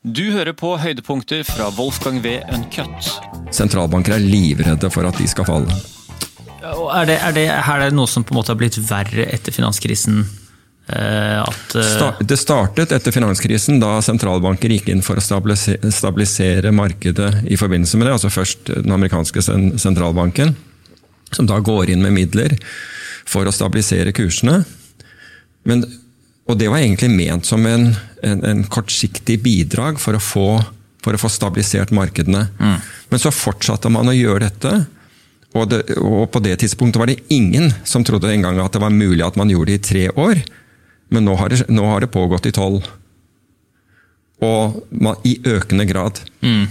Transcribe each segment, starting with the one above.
Du hører på høydepunkter fra Wolfgang V. Uncut. Sentralbanker er livredde for at de skal falle. Er det, er det, er det noe som på en måte har blitt verre etter finanskrisen? Eh, at, eh, Det startet etter finanskrisen, da sentralbanker gikk inn for å stabilisere, stabilisere markedet i forbindelse med det. Altså først den amerikanske sentralbanken, som da går inn med midler for å stabilisere kursene. Men, og det var egentlig ment som en, en, en kortsiktig bidrag for å få, for å få stabilisert markedene. Men så fortsatte man å gjøre dette. Og, det, og på det tidspunktet var det ingen som trodde engang at det var mulig at man gjorde det i tre år. Men nå har det, nå har det pågått i tolv. Og man, i økende grad. Mm.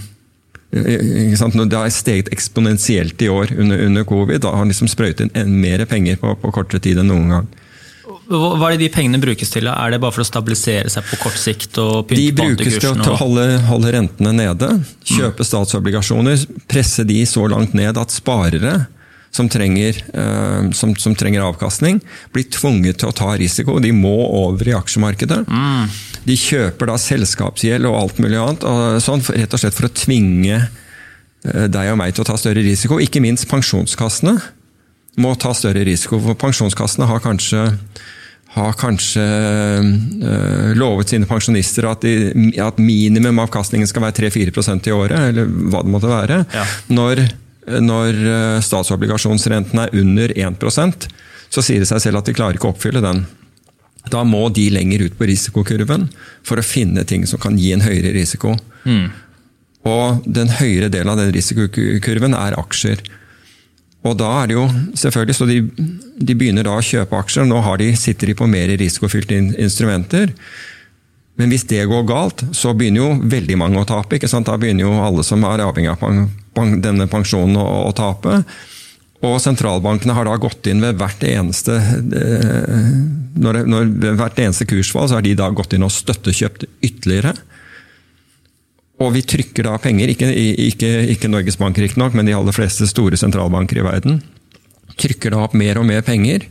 Det har steget eksponentielt i år under, under covid. Da har man liksom sprøytet inn mer penger på, på kortere tid enn noen gang. Hva er det de pengene brukes til? Er det bare for å stabilisere seg på kort sikt? De brukes til å, holde, holde rentene nede. Kjøpe statsobligasjoner. Presse de så langt ned at sparere som trenger, eh, som, som trenger avkastning, blir tvunget til å ta risiko. De må over i aksjemarkedet. De kjøper da selskapsgjeld og alt mulig annet, og sånn, rett og slett for å tvinge eh, deg og meg til å ta større risiko. Ikke minst pensjonskassene må ta større risiko. For pensjonskassene har kanskje, har kanskje øh, lovet sine pensjonister at, de, at minimum avkastningen skal være 3-4 i året, eller hva det måtte være. Ja. Når, når øh, statsobligasjonsrenten er under 1% så sier det seg selv at de klarer ikke å oppfylle den. Da må de lenger ut på risikokurven for å finne ting som kan gi en høyere risiko. Og den høyere delen av den risikokurven er aksjer. Og da er det jo selvfølgelig, så de, de begynner da å kjøpe aksjer. Nå de, sitter de på mer risikofylte in, instrumenter. Men hvis det går galt, så begynner jo veldig mange å tape. ikke sant? Da begynner jo alle som er avhengig av pen, pen, denne pensjonen å, å tape. Og sentralbankene har da gått inn ved hvert eneste eh, når, når, ved hvert eneste kursfall så har de da gått inn og støttekjøpt ytterligere. Og vi trykker da penger, ikke, ikke, ikke Norges Bank riktignok, men de aller fleste store sentralbanker i verden. Trykker da opp mer og mer penger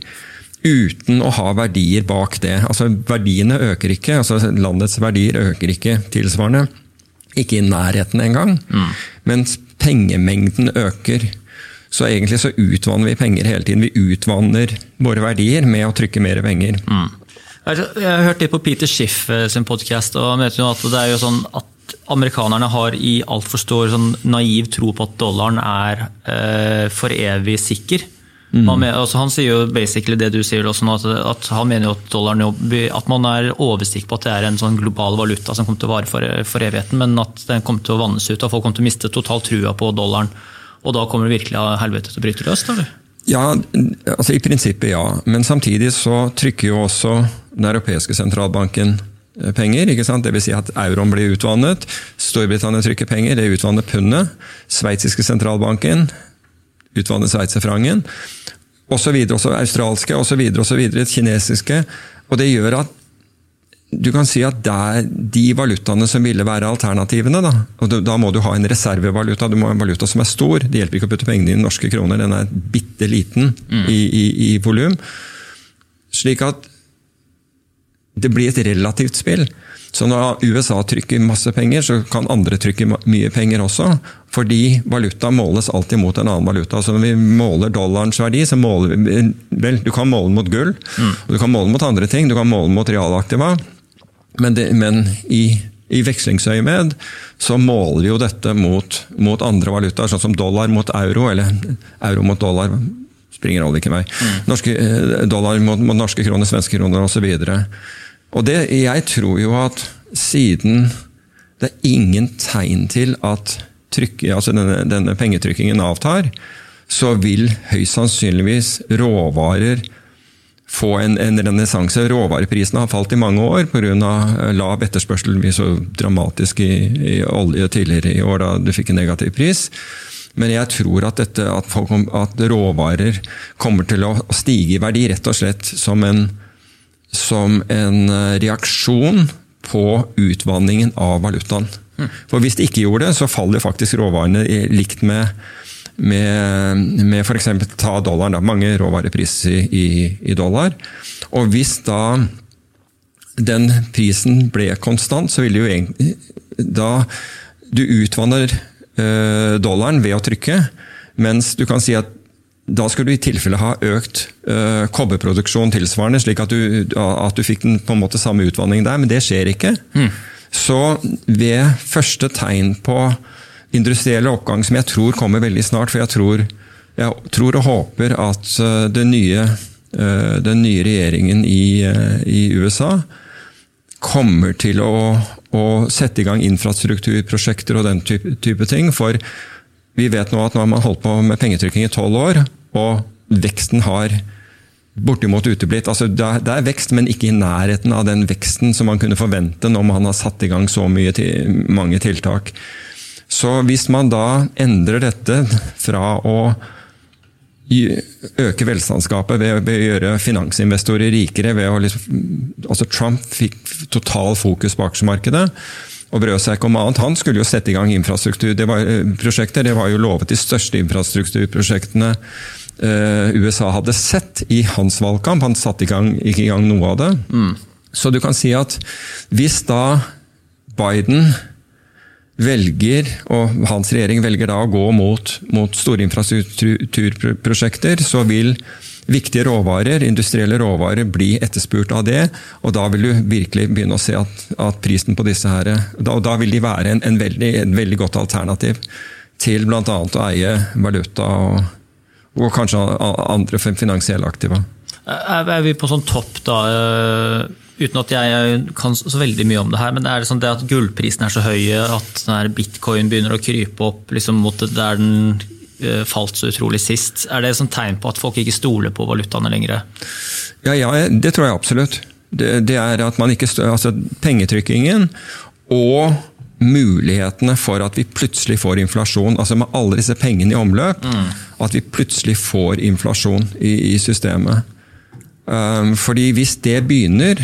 uten å ha verdier bak det. Altså Verdiene øker ikke, altså landets verdier øker ikke tilsvarende. Ikke i nærheten engang. Mens pengemengden øker. Så egentlig så utvanner vi penger hele tiden. Vi utvanner våre verdier med å trykke mer penger. Mm. Jeg har hørt litt på Peter Schiff eh, sin podkast, og han vet jo at det er jo sånn at amerikanerne har i altfor stor sånn naiv tro på at dollaren er eh, for evig sikker. Han, mener, altså han sier jo basically det du sier også nå, at, at han mener jo at dollaren at man er oversikt på at det er en sånn global valuta som kommer til å vare for, for evigheten, men at den kommer til å vannes ut, og folk kommer til å miste totalt trua på dollaren. Og da kommer det virkelig av helvete til å bryte løs, eller? Ja, altså i prinsippet ja. Men samtidig så trykker jo også den europeiske sentralbanken penger. ikke sant? Dvs. Si at euroen blir utvannet. Storbritannia trykker penger, det utvanner pundet. Sveitsiske sentralbanken utvanner sveitserfrangen. Osv. Også australske osv. osv. Kinesiske. Og det gjør at du kan si at det er de valutaene som ville være alternativene. Da, og da må du ha en reservevaluta, du må ha en valuta som er stor. Det hjelper ikke å putte pengene i norske kroner, den er bitte liten i, i, i volum. Slik at det blir et relativt spill. Så når USA trykker masse penger, så kan andre trykke mye penger også. Fordi valuta måles alltid mot en annen valuta. Så når vi måler dollarens verdi, så måler vi Vel, du kan måle mot gull, og du kan måle mot andre ting. Du kan måle mot realaktiva. Men, det, men i, i vekslingsøyemed så måler vi jo dette mot, mot andre valutaer, sånn som dollar mot euro, eller euro mot dollar. Springer alle ikke vei. Norske, eh, dollar mot, mot norske kroner, svenske kroner osv. Og det, jeg tror jo at siden det er ingen tegn til at trykk, altså denne, denne pengetrykkingen avtar, så vil høyst sannsynligvis råvarer få en, en renessanse. Råvareprisene har falt i mange år pga. lav etterspørsel. Vi så dramatisk i, i olje tidligere i år da du fikk en negativ pris. Men jeg tror at, dette, at, folk, at råvarer kommer til å stige i verdi rett og slett som en, som en eh, reaksjon på utvanningen av valutaen. For hvis det ikke gjorde det, så faller faktisk råvarene i- likt med med, med f.eks. ta dollaren. Da. Mange råvarepriser i, i, dollar. Og hvis da den prisen ble konstant, så ville jo egentlig da du utvanner dollaren ved å trykke, mens du kan si at da skulle du i tilfelle ha økt uh, kobberproduksjon tilsvarende, slik at du, at du, fikk den på en måte samme utvanning der, men det skjer ikke. Mm. Så ved første tegn på industrielle oppgang, som jeg tror kommer veldig snart, for jeg tror, jeg tror og håper at uh, den nye, uh, den nye regjeringen i, i, USA kommer til å, å, sette i gang infrastrukturprosjekter og den type, type ting. For vi vet nå at nå har man holdt på med pengetrykking i tolv år, og veksten har bortimot uteblitt. Altså, det, er, vekst, men ikke i nærheten av den veksten som man kunne forvente når man har satt i gang så til, mange tiltak. Så hvis man da endrer dette fra å øke velstandsgapet ved, ved, å gjøre finansinvestorer rikere ved å liksom, altså Trump fikk total fokus på aksjemarkedet og brød seg ikke om annet. Han skulle jo sette i gang infrastrukturprosjekter. Det var jo lovet de største infrastrukturprosjektene uh, USA hadde sett i hans valgkamp. Han satte ikke i gang noe av det. Mm. Så du kan si at hvis da Biden velger, og hans regjering velger da å gå mot, mot store infrastrukturprosjekter, så vil viktige råvarer, industrielle råvarer, bli etterspurt av det. Og da vil du virkelig begynne å se at, at prisen på disse her da, da vil de være en, en veldig, en veldig godt alternativ til bl.a. å eie valuta og, og kanskje andre finansielle aktiva. Er vi på sånn topp da? Eh, uten at jeg kan så veldig mye om det her, men er det sånn det at gullprisen er så høy at bitcoin begynner å krype opp liksom mot der den Eh, falt så utrolig sist. Er det et tegn på at folk ikke stoler på valutaene lenger? Ja, ja, det tror jeg absolutt. Det, det er at man ikke altså Pengetrykkingen og mulighetene for at vi plutselig får inflasjon, altså med alle disse pengene i omløp, mm. at vi plutselig får inflasjon i, i systemet. Um, fordi hvis det begynner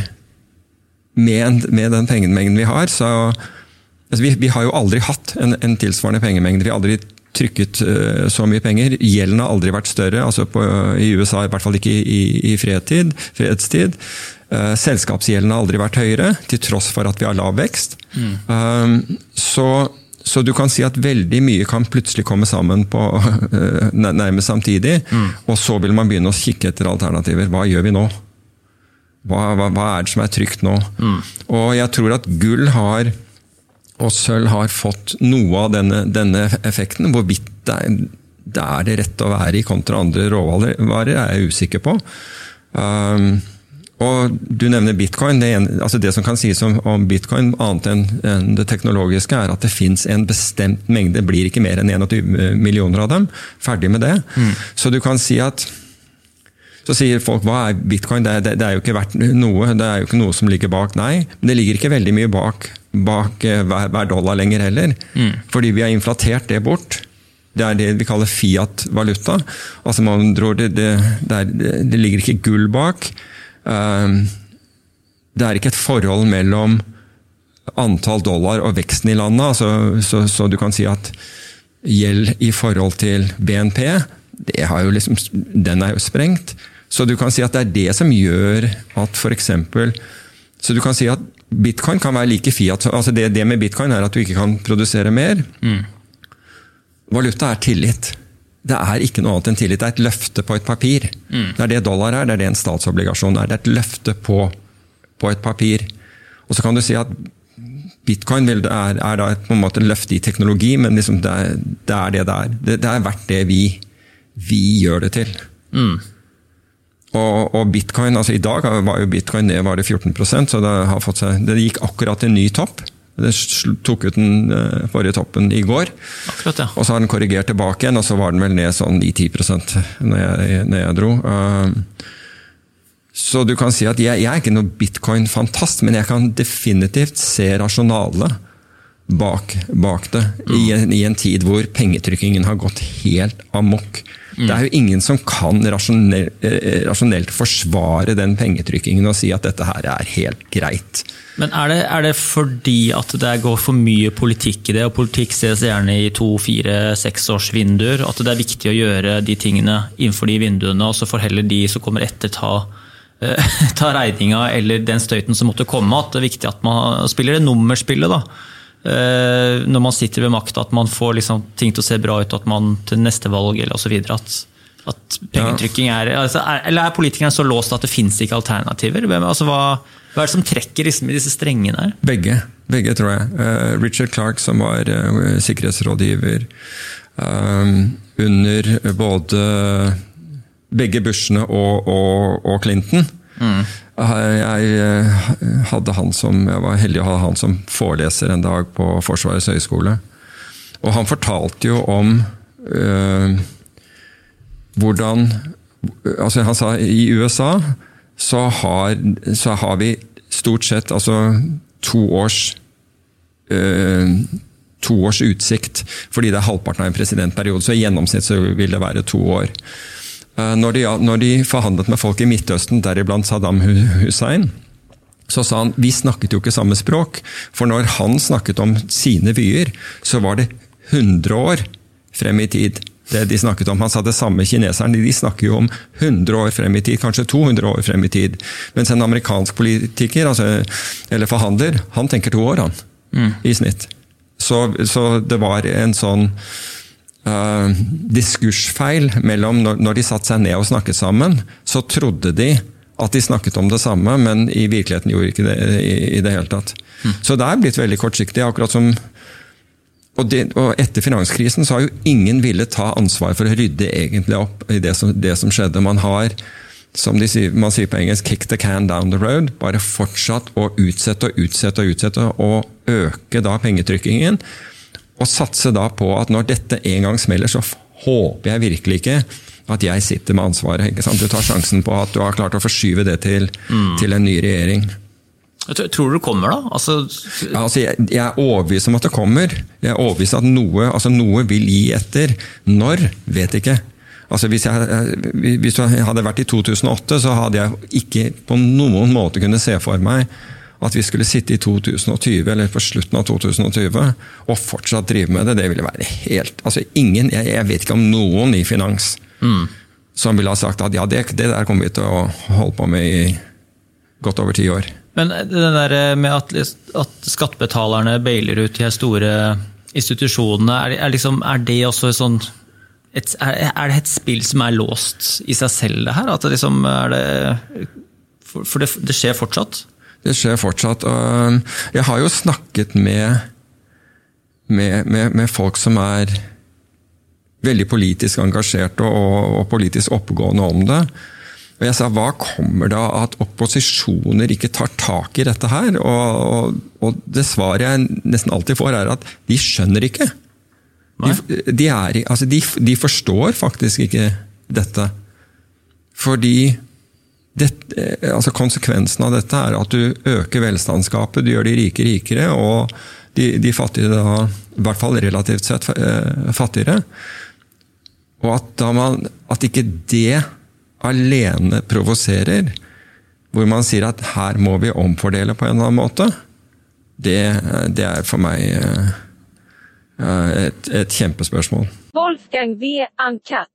med, med den pengemengden vi har, så altså vi, vi, har jo aldri hatt en, en tilsvarende pengemengde. Vi har aldri trykket uh, så mye penger. Gjelden har aldri vært større, altså på, i USA i hvert fall ikke i, i fredstid. fredstid. Uh, selskapsgjelden har aldri vært høyere, til tross for at vi har lav vekst. Mm. Um, så, så, du kan si at veldig mye kan plutselig komme sammen på nærmest samtidig. Mm. Og så vil man begynne å kikke etter alternativer. Hva gjør vi nå? Hva, hva, hva er det som er trygt nå? Mm. Og jeg tror at gull har og sølv har fått noe av denne, denne effekten. Hvorvidt det er, det er, det rette å være i kontra andre råvarer, er jeg usikker på. Um, og Du nevner bitcoin. Det, en, altså det som kan sies om, om bitcoin, annet enn en det teknologiske, er at det fins en bestemt mengde. Det blir ikke mer enn 21 millioner av dem. Ferdig med det. Mm. Så du kan si at så sier folk hva er bitcoin? Det, det, det, er jo ikke verdt noe. Det er jo ikke noe som ligger bak. Nei, men det ligger ikke veldig mye bak bak eh, hver, hver dollar lenger heller. Mm. Fordi vi har inflatert det bort. Det er det vi kaller Fiat-valuta. Altså man tror det, det, det, er, det, ligger ikke gull bak. Um, det er ikke et forhold mellom antall dollar og veksten i landet. Altså, så, så, du kan si at gjeld i forhold til BNP, liksom, den er jo sprengt. Så du kan si at det er det som gjør at f.eks. Så du kan si at Bitcoin kan være like fiat. altså det, det, med bitcoin er at du ikke kan produsere mer. Mm. Valuta er tillit. Det er ikke noe annet enn tillit. Det er et løfte på et papir. Mm. Det er det dollar er, det er det en statsobligasjon er. Det er et løfte på, på et papir. Og så kan du si at bitcoin er, er, da et, på en måte løfte i teknologi, men liksom det, er, det, er, det det er. Det, det er verdt det vi, vi gjør det til. Mm. Og, og, bitcoin, altså I dag var jo bitcoin ned var det 14% så det, har fått seg, det gikk akkurat en ny topp. Det tok ut den uh, forrige toppen i går. Akkurat, ja. Og så har den korrigert tilbake igjen, og så var den vel ned sånn i 10 når jeg, når jeg dro. Uh, så du kan si at jeg, jeg er ikke noe bitcoin-fantast, men jeg kan definitivt se rasjonalet bak, bak det. Mm. I, en, I, en, tid hvor pengetrykkingen har gått helt amok. Det er jo ingen som kan rasjonelt, eh, rasjonelt forsvare den pengetrykkingen og si at dette her er helt greit. Men er det, er det, fordi at det går for mye politikk i det, og politikk ses gjerne i to, fire, seks års vinduer, at det er viktig å gjøre de tingene innenfor de vinduene, og så får heller de som kommer etter ta, uh, ta regninga eller den støyten som måtte komme, at det er viktig at man spiller det nummerspillet, da. Når man sitter ved makta, at man får liksom ting til å se bra ut, at man til neste valg eller osv. At, at pengetrykking er, altså, er Eller er politikerne så låst at det fins ikke alternativer? Altså, hva, hva, er det som trekker liksom, i disse strengene her? Begge. Begge, tror jeg. Uh, Richard Clark, som var uh, sikkerhetsrådgiver uh, under både begge Bushene og, og, og Clinton. Mm. Jeg hadde han som, jeg var heldig å ha han som foreleser en dag på Forsvarets høgskole. Og han fortalte jo om øh, hvordan altså Han sa i USA så har, så har vi stort sett altså to års øh, to års utsikt, fordi det er halvparten av en presidentperiode. Så i gjennomsnitt så vil det være to år. Eh, når de, når de, forhandlet med folk i Midtøsten, deriblant Saddam Hussein, så sa han vi snakket jo ikke samme språk. For når han snakket om sine vyer, så var det 100 år frem i tid. det de snakket om. Han sa det samme kineserne. De snakker jo om 100 år frem i tid, kanskje 200 år frem i tid. Mens en amerikansk politiker, altså, eller forhandler, han tenker to år, han. Mm. I snitt. Så, så det var en sånn uh, diskursfeil mellom når, når, de satte seg ned og snakket sammen, så trodde de at de snakket om det samme, men i virkeligheten gjorde ikke det i, i det hele tatt. Mm. Så det er blitt veldig kortsiktig. akkurat som og, det, og, Etter finanskrisen så har jo ingen villet ta ansvar for å rydde egentlig opp i det som, det som skjedde. Man har, som sier, man sier på engelsk, 'kick the can down the road'. Bare fortsatt å utsette og utsette og utsette, og øke da pengetrykkingen. Og satse da på at når dette en gang smeller, så håper jeg virkelig ikke at jeg sitter med ansvaret. ikke sant? Du tar sjansen på at du har klart å forskyve det til, mm. til en ny regjering. Tror du det kommer, da? Altså... Ja, altså jeg, jeg, er overbevist om at det kommer. Jeg er overbevist at noe, altså noe vil gi etter. Når? Vet ikke. Altså hvis, jeg, hvis det hadde vært i 2008, så hadde jeg ikke på noen måte kunne se for meg at vi skulle sitte i 2020, eller på slutten av 2020 og fortsatt drive med det, det ville være helt altså ingen, Jeg, jeg vet ikke om noen i finans mm. som ville ha sagt at ja, det, det, der kommer vi til å holde på med i godt over ti år. Men det der med at, at skattebetalerne bailer ut de store institusjonene, er, er, liksom, er det også sånn et, er, er, det et spill som er låst i seg selv, det her? At det liksom er det For, for det, det skjer fortsatt? Det skjer fortsatt. Jeg har jo snakket med, med, med, med folk som er veldig politisk engasjerte og, og, politisk oppegående om det. Og jeg sa hva kommer det av at opposisjoner ikke tar tak i dette her? Og, og, og det svaret jeg nesten alltid får, er at de skjønner ikke. De, de, er, altså de, de forstår faktisk ikke dette. Fordi det, eh, altså konsekvensen av dette er at du øker velstandsgapet, du gjør de rike rikere, og de, de fattige da, i hvert fall relativt sett eh, fattigere. Og at, man, at ikke det alene provoserer, hvor man sier at her må vi omfordele på en eller annen måte, det, det er for meg eh, et, et kjempespørsmål. Wolfgang V. Ankat.